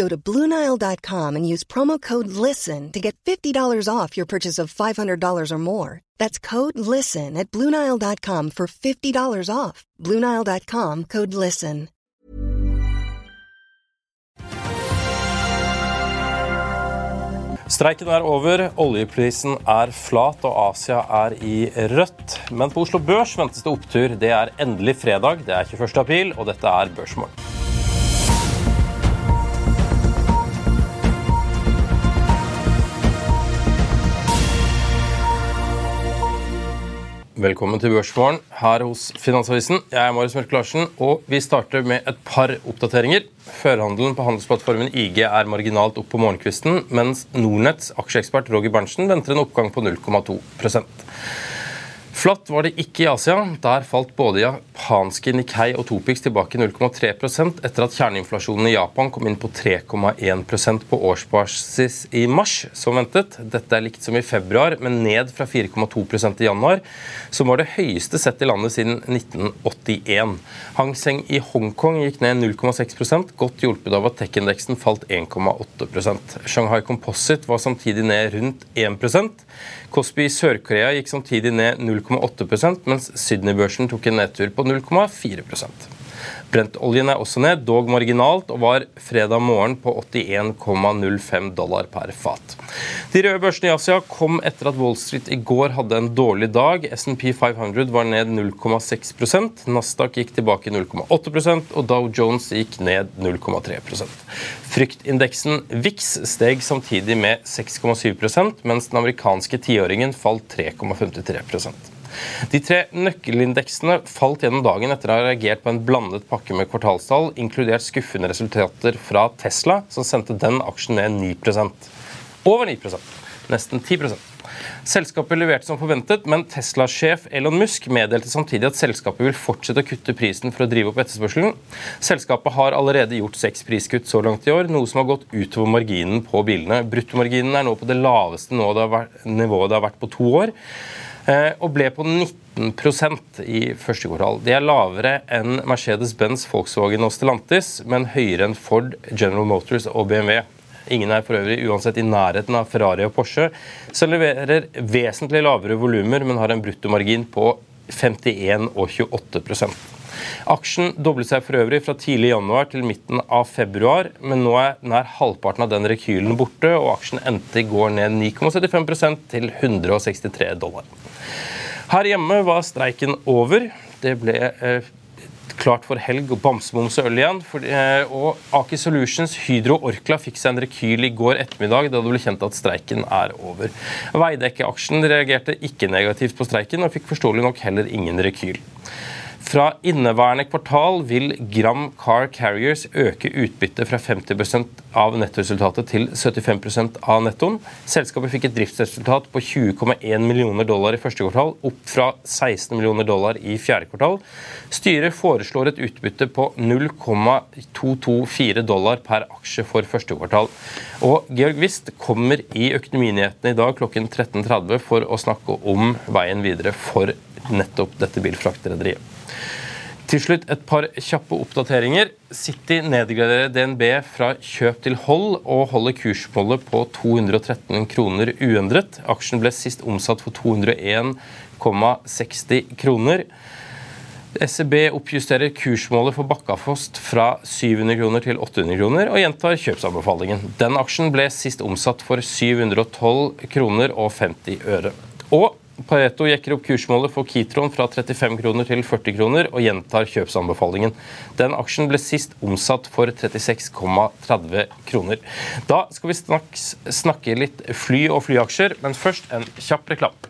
Go to BlueNile.com and use promo code LISTEN to get $50 off your purchase of $500 or more. That's code LISTEN at BlueNile.com for $50 off. BlueNile.com code LISTEN. Streiken er over, oljeprisen er flat og Asia er i rødt. Men på Oslo Børs ventes det opptur. Det er endelig fredag, det er 21. april, og dette er Børsmål. Velkommen til Børsmorgen her hos Finansavisen. Jeg er Marius Mørk Larsen, og vi starter med et par oppdateringer. Førhandelen på handelsplattformen IG er marginalt opp på morgenkvisten, mens Nornets aksjeekspert Roger Berntsen venter en oppgang på 0,2 Flatt var det ikke i Asia. Der falt både japanske Nikkei og Topix tilbake 0,3% etter at kjerneinflasjonen i Japan kom inn på 3,1% på årsbasis i mars, som ventet. Dette er likt som i februar, men ned fra 4,2% i januar, som var det høyeste sett i landet siden 1981. Hang Seng i Hongkong gikk ned 0,6% godt hjulpet av at tech-indeksen falt 1,8% Shanghai Composite var samtidig ned rundt 1 Kospi i Sør-Korea gikk samtidig ned 0,8 mens Sydney-børsen tok en nedtur på 0,4% Brentoljen er også ned, dog marginalt, og var fredag morgen på 81,05 dollar per fat. De røde børsene i Asia kom etter at Wall Street i går hadde en dårlig dag. SNP 500 var ned 0,6% Nasdaq gikk tilbake 0,8% og Dow Jones gikk ned 0,3% Fryktindeksen VIX steg samtidig med 6,7% mens den amerikanske tiåringen falt 3,53 de tre nøkkelindeksene falt gjennom dagen etter å ha reagert på en blandet pakke med kvartalstall, inkludert skuffende resultater fra Tesla, som sendte den aksjen ned 9 Over 9 Nesten 10% Selskapet leverte som forventet, men Tesla-sjef Elon Musk meddelte samtidig at selskapet vil fortsette å kutte prisen for å drive opp etterspørselen. Selskapet har allerede gjort seks priskutt så langt i år, noe som har gått utover marginen på bilene. Bruttomarginen er nå på det laveste nivået det har vært på to år. Eh, og ble på 19% i første kvartal. Det er lavere enn Mercedes-Benz, Volkswagen og Stellantis, men høyere enn Ford, General Motors og BMW. Ingen er for øvrig uansett i nærheten av Ferrari og Porsche, som leverer vesentlig lavere volumer, men har en bruttomargin på 51 og 28 Aksjen doblet seg for øvrig fra tidlig januar til midten av februar, men nå er nær halvparten av den rekylen borte, og aksjen endte i går ned 9,75% til 163 dollar. Her hjemme var streiken over. Det ble eh, klart for helg og bamsemums og øl igjen. Eh, og Aker Solutions Hydro Orkla fikk seg en rekyl i går ettermiddag da det ble kjent at streiken er over. Veidekke-aksjen reagerte ikke negativt på streiken og fikk forståelig nok heller ingen rekyl. Fra inneværende kvartal vil Gram Car Carriers øke utbyttet fra 50% av nettresultatet til 75% av nettoen. Selskapet fikk et driftsresultat på 20,1 millioner dollar i første kvartal, opp fra 16 millioner dollar i fjerde kvartal. Styret foreslår et utbytte på 0,224 dollar per aksje for første kvartal. Og Georg Wist kommer i Økonominyhetene i dag klokken 13.30 for å snakke om veien videre for nettopp dette bilfraktrederiet. Til slutt et par kjappe oppdateringer. City nedgraderer DNB fra kjøp til hold og holder kursmålet på 213 kroner uendret. Aksjen ble sist omsatt for 201,60 kroner. SEB oppjusterer kursmålet for Bakkafost fra 700 kroner til 800 kroner, og gjentar kjøpsanbefalingen. Den aksjen ble sist omsatt for 712 kroner og 50 øre. Og Pareto jekker opp kursmålet for Kitron fra 35 kroner til 40 kroner og gjentar kjøpsanbefalingen. Den aksjen ble sist omsatt for 36,30 kroner. Da skal vi snakke litt fly og flyaksjer, men først en kjapp reklamme.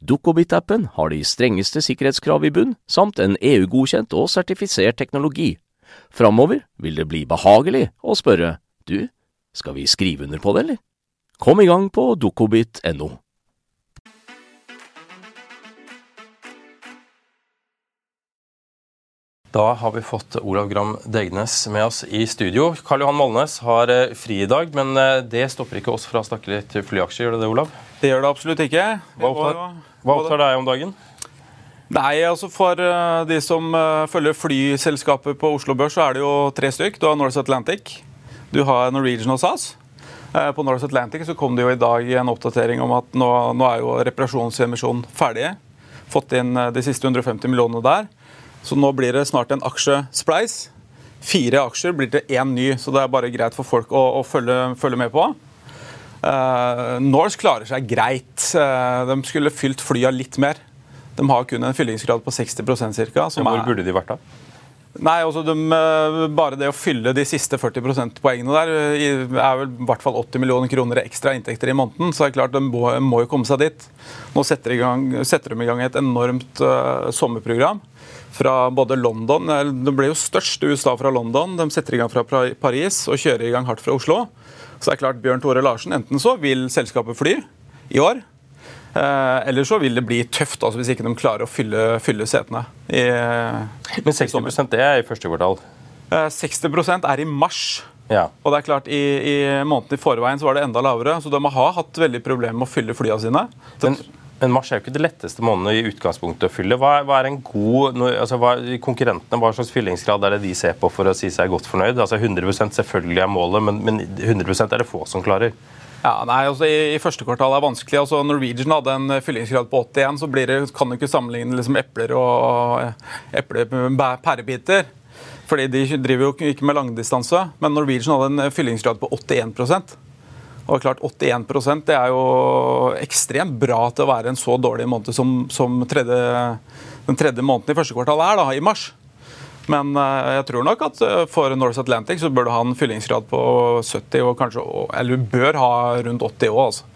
Dukkobit-appen har de strengeste sikkerhetskrav i bunn, samt en EU-godkjent og sertifisert teknologi. Framover vil det bli behagelig å spørre du, skal vi skrive under på det, eller? Kom i gang på dukkobit.no. Da har vi fått Olav Gram Degnes med oss i studio. Karl Johan Molnes har eh, fri i dag, men eh, det stopper ikke oss fra å snakke litt flyaksjer, gjør det det, Olav? Det gjør det absolutt ikke. Hva opptar, hva opptar deg om dagen? Nei, altså For eh, de som følger flyselskapet på Oslo Børs, så er det jo tre stykk. Du har North Atlantic, du har Norwegian og SAS. På North Atlantic så kom det jo i dag en oppdatering om at nå, nå er jo reparasjonsemisjonen ferdige. Fått inn de siste 150 millionene der. Så nå blir det snart en aksjespleis. Fire aksjer blir til én ny, så det er bare greit for folk å, å følge, følge, med på. Uh, Norse klarer seg greit. Uh, de skulle fylt flya litt mer. De har kun en fyllingsgrad på 60% ca. Hvor burde de vært da? Nei, altså de, uh, Bare det å fylle de siste 40 prosentpoengene der er vel i hvert fall 80 millioner kroner ekstra inntekter i måneden. Så det er klart de må, må jo komme seg dit. Nå setter de, gang, setter de i gang et enormt sommerprogram fra både London De ble jo størst i USA fra London. De setter i gang fra Paris og kjører i gang hardt fra Oslo. Så det er klart Bjørn Tore Larsen, enten så vil selskapet fly i år. Eh, eller så vil det bli tøft altså, hvis ikke de klarer å fylle, fylle setene. I, Men 60 det er i første kvartal? Eh, 60% er i mars. Ja. Og det er klart, I, i måneden i forveien så var det enda lavere, så de har hatt veldig problemer med å fylle flyene sine. Men men mars er jo ikke det letteste måneden i utgangspunktet å fylle. Hva, hva er en god, altså hva, Konkurrentene, hva slags fyllingsgrad er det de ser på for å si seg godt fornøyd? Altså 100% selvfølgelig er målet, men, men 100% er det få som klarer. Ja, nei, altså i, i, første kvartal er vanskelig. altså Norwegian hadde en fyllingsgrad på 81, så det, kan du ikke sammenligne liksom epler og epler med pærebiter. Fordi de driver jo ikke med langdistanse. Men Norwegian hadde en fyllingsgrad på 81 og klart 81% det er jo ekstremt bra til å være en så dårlig måned som, som tredje, den tredje måneden i første kvartal er, da, i mars. Men uh, jeg tror nok at uh, for North Atlantic så bør du ha en fyllingsgrad på 70, og kanskje, eller du bør ha rundt 80 òg. Altså.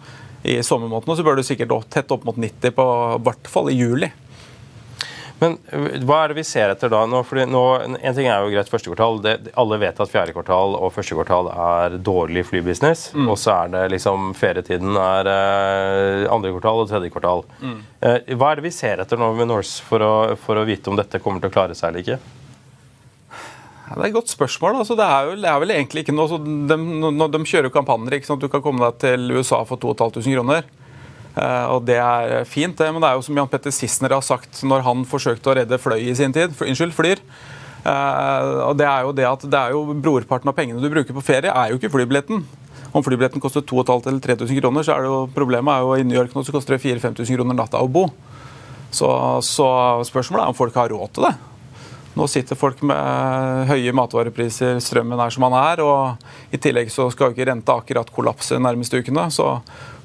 I sommermånedene så bør du sikkert tett opp mot 90, på, i hvert fall i juli. Men øh, hva er det vi ser etter da? Nå, fordi nå, en ting er jo greit første kvartal. Det, alle vet at fjerde kvartal og første kvartal er dårlig flybusiness. Mm. Og så er det liksom ferietiden er eh, andre kvartal og tredje kvartal. Mm. Eh, hva er det vi ser etter nå med Norse for å, for å vite om dette kommer til å klare seg eller ikke? Det er et godt spørsmål. Altså, det, er jo, det, er vel egentlig ikke noe de, de, de kjører kampanjer. ikke sant? Du kan komme deg til USA for 2500 kroner. Uh, og Det er fint, det, men det er jo som Jan Petter Sissener har sagt når han forsøkte å redde Fløy i sin tid. Unnskyld, Flyr. Og det er jo det at det er jo Brorparten av pengene du bruker på ferie, er jo ikke flybilletten. Om flybilletten koster 2500 eller 3000 kroner, så er det jo problemet er jo i New York nå så koster det 4000-5000 kroner natta å bo. Så, så spørsmålet er om folk har råd til det. Nå sitter folk med høye matvarepriser, strømmen er som den er, og i tillegg så skal jo ikke renta akkurat kollapse de nærmeste ukene. Så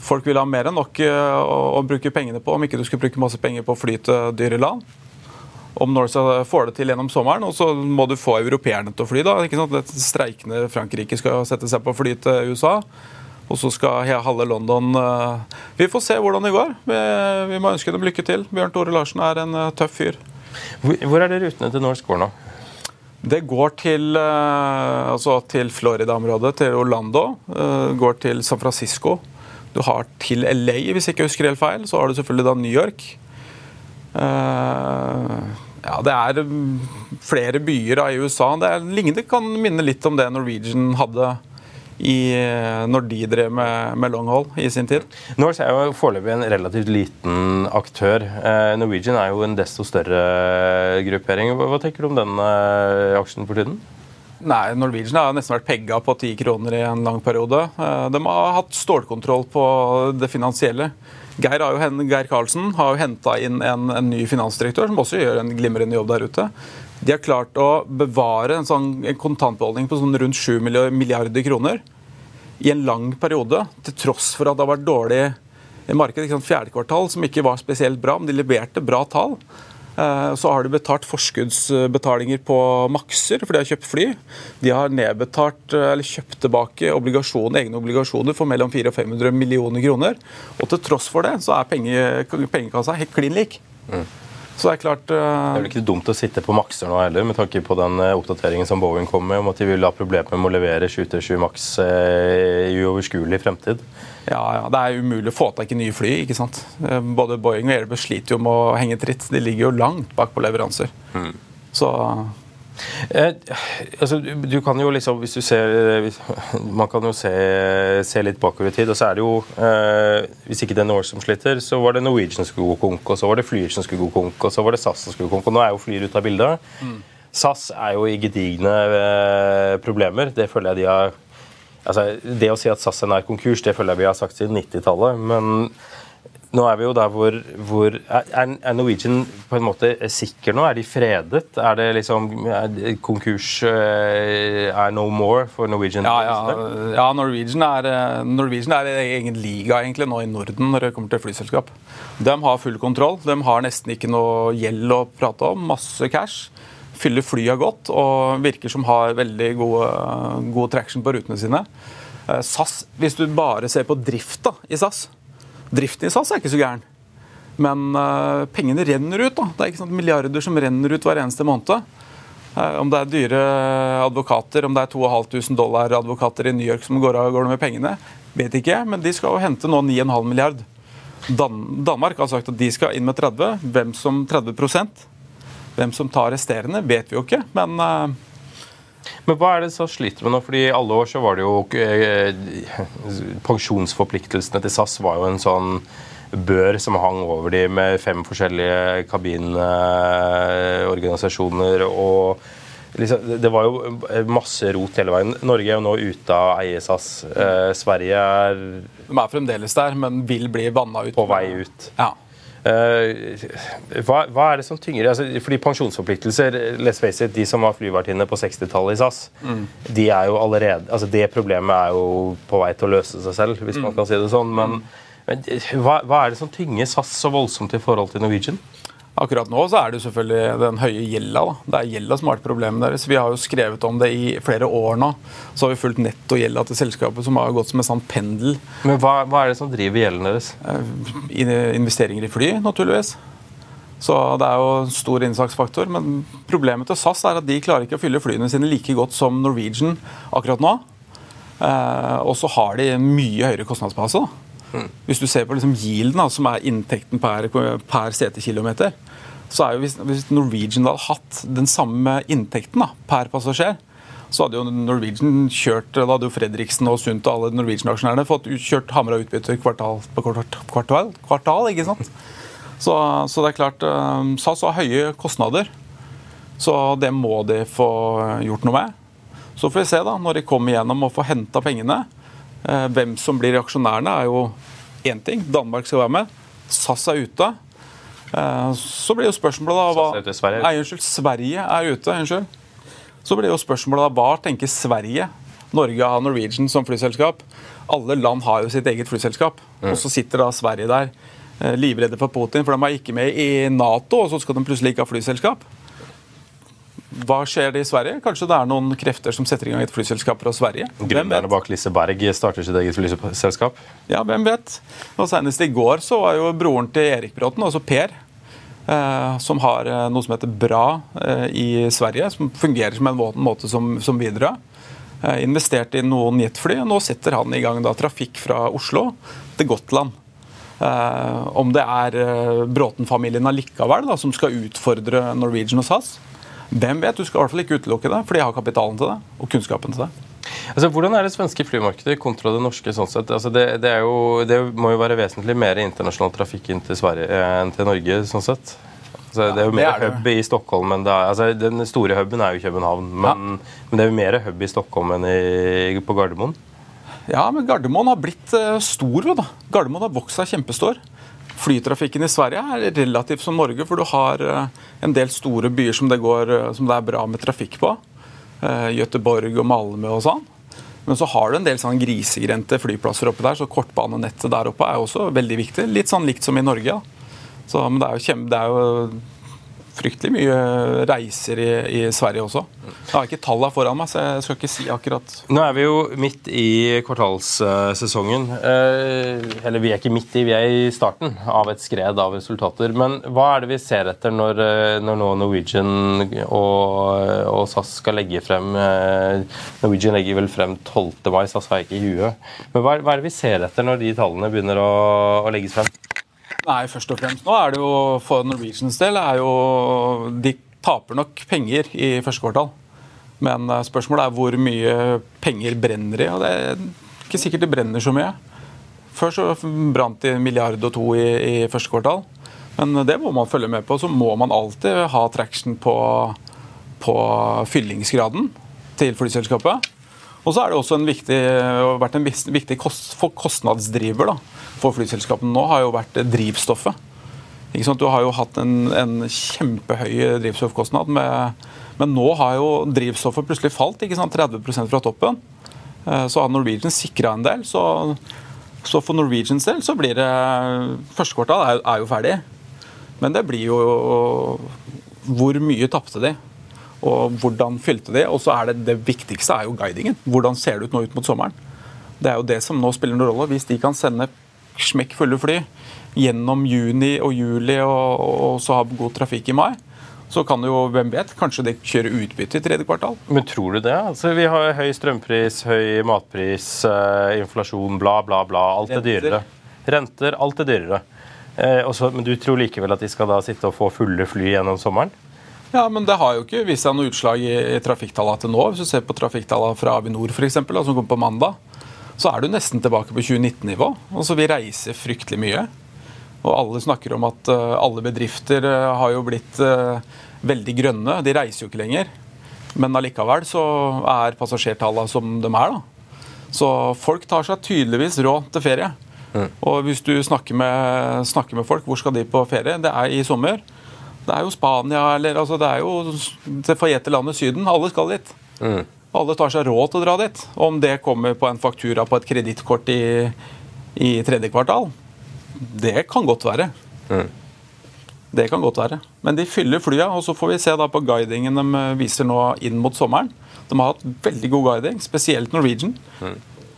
folk vil ha mer enn nok eh, å, bruke pengene på, om ikke du skulle bruke masse penger på å fly til dyre land. Om Norse får det til gjennom sommeren, og så må du få europeerne til å fly. da, ikke sant? Det streikende Frankrike skal sette seg på å fly til USA. Og så skal halve London uh, Vi får se hvordan det går. Vi, må ønske dem lykke til. Bjørn Tore Larsen er en tøff fyr. Hvor er det rutene til Norse går nå? Det går til, uh, altså til Florida-området, til Orlando. går til San Francisco. Du har til LA, hvis jeg ikke husker helt feil. Så har du selvfølgelig da New York. ja, det er mm, flere byer i USA. Det er, lignende kan minne litt om det Norwegian hadde i, når de drev med, med longhold i sin tid. Norse er jo foreløpig en relativt liten aktør. Eh, Norwegian er jo en desto større gruppering. Hva, hva tenker du om den eh, aksjen for tiden? Nei, Norwegian har nesten vært pegga på ti kroner i en lang periode. Eh, de har hatt stålkontroll på det finansielle. Geir, har Geir Karlsen har jo henta inn en, en, ny finansdirektør, som også gjør en glimrende jobb der ute. De har klart å bevare en, sånn, kontantbeholdning på sånn rundt 7 milliarder kroner i en lang periode, til tross for at det har vært dårlig marked. Fjerde kvartal som ikke var spesielt bra, men de leverte bra tall. Eh, så har de betalt forskuddsbetalinger på makser, for de har kjøpt fly. De har nedbetalt, eh, eller kjøpt tilbake obligasjoner, egne obligasjoner for mellom 400 og 500 millioner kroner. Og til tross for det så er pengekassa helt klin lik. Mm. Så Det er klart... Uh... Det er vel ikke dumt å sitte på makser nå heller, med tanke på den uh, oppdateringen som Boeing kom med, om at de vil ha problemer med å levere 737 Max uh, i uoverskuelig fremtid. Ja, ja, Det er umulig å få tak i nye fly. ikke sant? Både Boeing og Airbus sliter jo med å henge tritt. De ligger jo langt bak på leveranser. Mm. Så Eh, altså, du kan jo liksom, hvis du ser Man kan jo se, se litt bakover i tid. og så er det jo, eh, Hvis ikke det er Norse som sliter, så var det Norwegian som skulle gå konk, og så var det Flyr som skulle gå konk, og så var det SAS som skulle gå konk. og Nå er jo Flyr ute av bildet. Mm. SAS er jo i gedigne eh, problemer. Det føler jeg de har altså, Det å si at SAS er nær konkurs, det føler jeg vi har sagt siden 90-tallet. men nå er vi jo der hvor, hvor er, Norwegian på en måte sikker nå? Er de fredet? Er det liksom er konkurs eh, er no more for Norwegian? Ja, ja, ja Norwegian, er, eh, Norwegian er egen liga egentlig nå i Norden når det kommer til flyselskap. De har full kontroll. De har nesten ikke noe gjeld å prate om. Masse cash. Fyller flya godt og virker som har veldig gode, god traction på rutene sine. Eh, SAS, hvis du bare ser på drifta i SAS Driften i SAS er ikke så gæren. Men uh, pengene renner ut. da. Det er ikke sånn milliarder som renner ut hver eneste måned. Uh, om det er dyre advokater, om det er 2500 dollar advokater i New York som går av går med pengene, vet ikke. jeg, Men de skal jo hente nå 9,5 milliard. Dan Danmark har sagt at de skal inn med 30. Hvem som 30% Hvem som tar resterende, vet vi jo ikke. Men uh, men hva er det SAS sliter med nå? Fordi I alle år så var det jo eh, Pensjonsforpliktelsene til SAS var jo en sånn bør som hang over de med fem forskjellige kabinorganisasjoner. og liksom, Det var jo masse rot hele veien. Norge er jo nå ute av eie SAS. Eh, Sverige er De er fremdeles der, men vil bli vanna ut. På vei ut. Ja. Eh, hva, hva, er det som tynger? Altså, fordi Pensjonsforpliktelser let's face it, De som var flyvertinne på 60-tallet i SAS, mm. de er jo allerede, altså det problemet er jo på vei til å løse seg selv, hvis mm. man kan si det sånn. Men, men hva, hva, er det som tynger SAS så voldsomt i forhold til Norwegian? Akkurat nå så er det jo selvfølgelig den høye gjelda. Da. Det er gjelda som har vært problemet deres. Vi har jo skrevet om det i flere år nå. Så har vi fulgt nettogjelda til selskapet, som har gått som en sånn pendel. Men hva, hva er det som driver gjelden deres? Eh, investeringer i fly, naturligvis. Så det er jo en stor innsatsfaktor. Men problemet til SAS er at de klarer ikke å fylle flyene sine like godt som Norwegian akkurat nå. Eh, og så har de mye høyere kostnadsbase. da. Hvis du ser på liksom yielden, som er inntekten per, per setekilometer, så er jo hvis, hvis Norwegian hadde hatt den samme inntekten da, per passasjer, så hadde jo Norwegian kjørt Da hadde jo Fredriksen og Sundt og alle Norwegian-aksjonærene fått kjørt hamra utbytte kvartal på kvartal, kvartal, kvartal ikke sant? Så, så det er klart eh, SAS har høye kostnader, så det må de få gjort noe med. Så får vi se da, når de kommer gjennom og får henta pengene. Eh, hvem som blir aksjonærene, er jo én ting. Danmark skal være med. SAS er ute. Eh, så blir jo spørsmålet da hva er Sverige er. Nei, unnskyld. Sverige er ute. Unnskyld. Så blir jo spørsmålet da hva tenker Sverige? Norge har Norwegian som flyselskap. Alle land har jo sitt eget flyselskap. Mm. Og så sitter da Sverige der eh, livredde for Putin, for de er ikke med i Nato, og så skal de plutselig ikke ha flyselskap. Hva skjer det i Sverige? Kanskje det er noen krefter som setter i gang et flyselskap fra Sverige? Gründerne bak Liseberg starter sitt eget flyselskap. Ja, hvem vet? Og Senest i går så var jo broren til Erik Bråten, altså Per, eh, som har eh, noe som heter Bra eh, i Sverige, som fungerer som en må- måte som, som Widerøe. Investert i noen jetfly, nå setter han i gang da trafikk fra Oslo til Gotland. Eh, om det er Bråten-familien allikevel da, som skal utfordre Norwegian og SAS. Hvem vet? Du skal i hvert fall ikke utelukke det, for de har kapitalen til det og kunnskapen til det. Altså, hvordan er det svenske flymarkedet kontra det norske? sånn sett? Altså, det, det, jo, det må jo være vesentlig mer internasjonal trafikk inn til Sverige eh, enn til Norge. sånn sett. Altså, det er jo mer er hub i Stockholm, men det er, altså, den store huben er jo København. Men, men det er jo mer hub i Stockholm enn i, på Gardermoen. Ja, men Gardermoen har blitt uh, stor. da. Gardermoen har vokst seg kjempestor. Flytrafikken i Sverige er relativt som Norge, for du har eh, en del store byer som det, går, eh, som det er bra med trafikk på. Eh, Göteborg og Malmö og sånn. Men så har du en del sånn grisegrendte flyplasser oppe der, så kortbanenettet der oppe er også veldig viktig. Litt sånn likt som i Norge. Så, men det er jo, kjem, det er jo fryktelig mye reiser i, i Sverige også. Jeg har ikke tallene foran meg, så jeg skal ikke si akkurat Nå er vi jo midt i kvartalssesongen. Eh, eller vi er ikke midt i, vi er i starten av et skred av resultater. Men hva er det vi ser etter når, eh, når nå Norwegian og, og SAS skal legge frem eh, Norwegian legger vel frem 12. mai, SAS har ikke i huet. Men hva, hva er det vi ser etter når de tallene begynner å, å legges frem? Nei, først og fremst nå er det jo for Norwegians del er jo De taper nok penger i første kvartal. Men eh, spørsmålet er hvor mye penger brenner de. Og det er ikke sikkert det brenner så mye. Før så brant de en milliard og to i, i første kvartal. Men det må man følge med på. Så må man alltid ha traction på, på fyllingsgraden til flyselskapet. Og så er det også en viktig, vært en viktig kostnadsdriver da, for flyselskapene nå, har jo vært drivstoffet. Du har jo hatt en, en kjempehøy drivstoffkostnad, med, men nå har jo drivstoffet plutselig falt ikke sant? 30% fra toppen. Eh, Så har Norwegian sikra en del. Så, så for Norwegians del så blir det Første kvartal er, er jo ferdig. Men det blir jo Hvor mye tapte de? Og hvordan fylte de? Og så er det det viktigste er jo guidingen. Hvordan ser det ut nå ut mot sommeren? Det er jo det som nå spiller noen rolle. Hvis de kan sende smekkfulle fly gjennom juni og juli og, og så ha god trafikk i mai, så kan jo, hvem vet, kanskje de kjører utbytte i tredje kvartal. Men tror du det? Altså, vi har høy strømpris, høy matpris, eh, inflasjon, bla, bla, bla. Alt er dyrere. Renter, alt er dyrere. Eh, også, men du tror likevel at de skal da sitte og få fulle fly gjennom sommeren? Ja, men det har jo ikke vist seg noe utslag i, i trafikktallene til nå. Hvis du ser på trafikktallene fra Avinor eksempel, som kom på mandag, så er du nesten tilbake på 2019-nivå. Altså, vi reiser fryktelig mye. Og alle snakker om at uh, alle bedrifter uh, har jo blitt uh, veldig grønne. De reiser jo ikke lenger. Men allikevel så er passasjertallene som de er, da. Så folk tar seg tydeligvis råd til ferie. Og hvis du snakker med, snakker med folk, hvor skal de på ferie? Det er i sommer. Det er jo Spania eller altså det er jo det forjette landet Syden. Alle skal dit. Alle tar seg råd til å dra dit. Om det kommer på en faktura på et kredittkort i, i tredje kvartal, det kan godt være. Det kan godt være. Men de fyller flya, og så får vi se da på guidingen de viser nå inn mot sommeren. De har hatt veldig god guiding, spesielt Norwegian.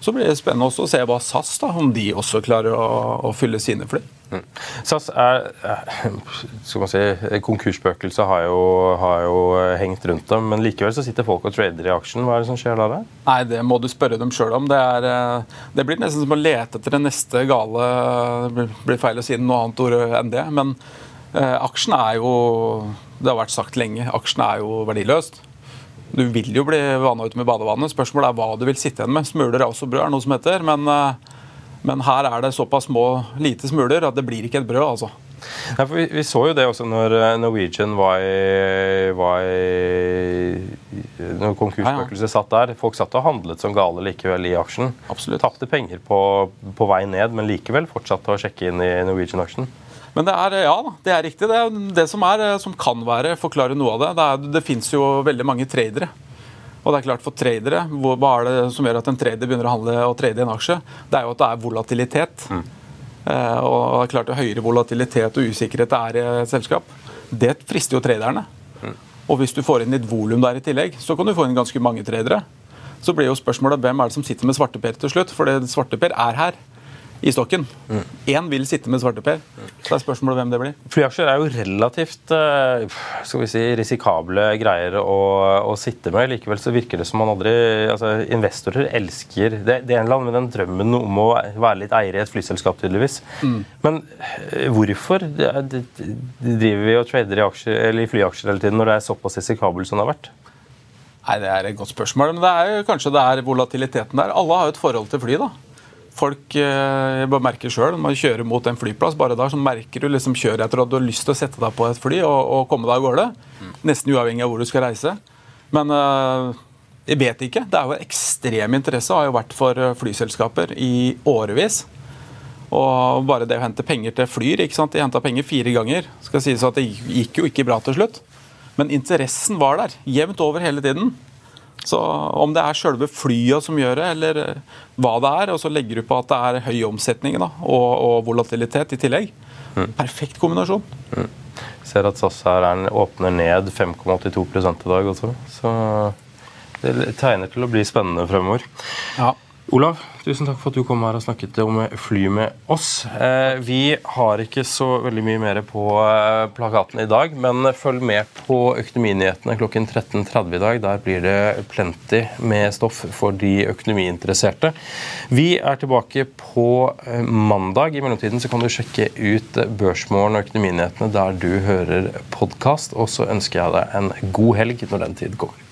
Så blir det spennende også å se hva SAS, da, om de også klarer å, å fylle sine fly. Mm. SAS er, skal man si, Konkursspøkelset har, har jo hengt rundt dem, men likevel så sitter folk og trader i aksjen. Hva er det som skjer da? Nei, Det må du spørre dem sjøl om. Det, er, eh, det blir nesten som å lete etter det neste gale Det blir feil å si noe annet ord enn det. Men eh, aksjen er jo Det har vært sagt lenge. Aksjen er jo verdiløst. Du vil jo bli vanna ut med badevannet. Spørsmålet er hva du vil sitte igjen med. Smuler er også brød, er noe som heter. men... Eh, men her er det såpass små, lite smuler at det blir ikke et brød. altså. Ja, vi, vi, så jo det også når eh, Norwegian var i, var i Når konkursspøkelset satt der. Folk satt og handlet som gale likevel i aksjen. Absolutt. Tapte penger på, på, vei ned, men likevel fortsatte å sjekke inn i Norwegian-aksjen. Men det er, ja, det er riktig. Det er det som, er, som kan være, forklare noe av det. Det, er, det fins jo veldig mange tradere. Og det er klart For tradere, hva er det som gjør at en trader begynner å handle og trade i en aksje? Det er jo at det er volatilitet. Mm. Eh, og det er klart Høyere volatilitet og usikkerhet det er i et selskap, det frister jo traderne. Mm. Og hvis du får inn litt volum der i tillegg, så kan du få inn ganske mange tradere. Så blir jo spørsmålet hvem er det som sitter med svarteper til slutt? For svarteper er her i stokken. Én mm. vil sitte med svarteper. Så er spørsmålet hvem det blir. Flyaksjer er jo relativt eh, skal vi si, risikable greier å, å, sitte med. Likevel så virker det som man aldri altså Investorer elsker det, det er en eller annen med den drømmen om å være litt eier i et flyselskap, tydeligvis. Mm. Men eh, hvorfor driver vi og trader i, aksjer, i flyaksjer hele tiden når det er såpass risikabelt som det har vært? Nei, Det er et godt spørsmål. Men det er jo kanskje det er volatiliteten der. Alle har jo et forhold til fly. da. Folk eh, jeg merker sjøl når man kjører mot en flyplass, bare der, så merker du liksom kjøret etter at du har lyst til å sette deg på et fly og, og komme deg av gårde. Mm. Nesten uavhengig av hvor du skal reise. Men uh, jeg vet ikke. Det er jo ekstrem interesse har jo vært for eh, flyselskaper i årevis. Og bare det å hente penger til Flyr ikke sant? De henta penger fire ganger. Skal sies at Det gikk jo ikke bra til slutt. Men interessen var der. Jevnt over hele tiden. Så Om det er selve flyet som gjør det, eller hva det er, og så legger du på at det er høy omsetning da, og, og, volatilitet i tillegg. Mm. Perfekt kombinasjon. Mm. Ser at SAS her åpner ned 5,82 i dag også. Så det tegner til å bli spennende fremover. Ja. Olav, tusen takk for at du kom her og snakket om fly med oss. Eh, vi har ikke så veldig mye mer på eh, plakaten i dag, men følg med på Økonominyhetene klokken 13.30 i dag. Der blir det plenty med stoff for de økonomiinteresserte. Vi er tilbake på eh, mandag. I mellomtiden så kan du sjekke ut Børsmorgen og Økonominyhetene der du hører podkast. Og så ønsker jeg deg en god helg når den tid kommer.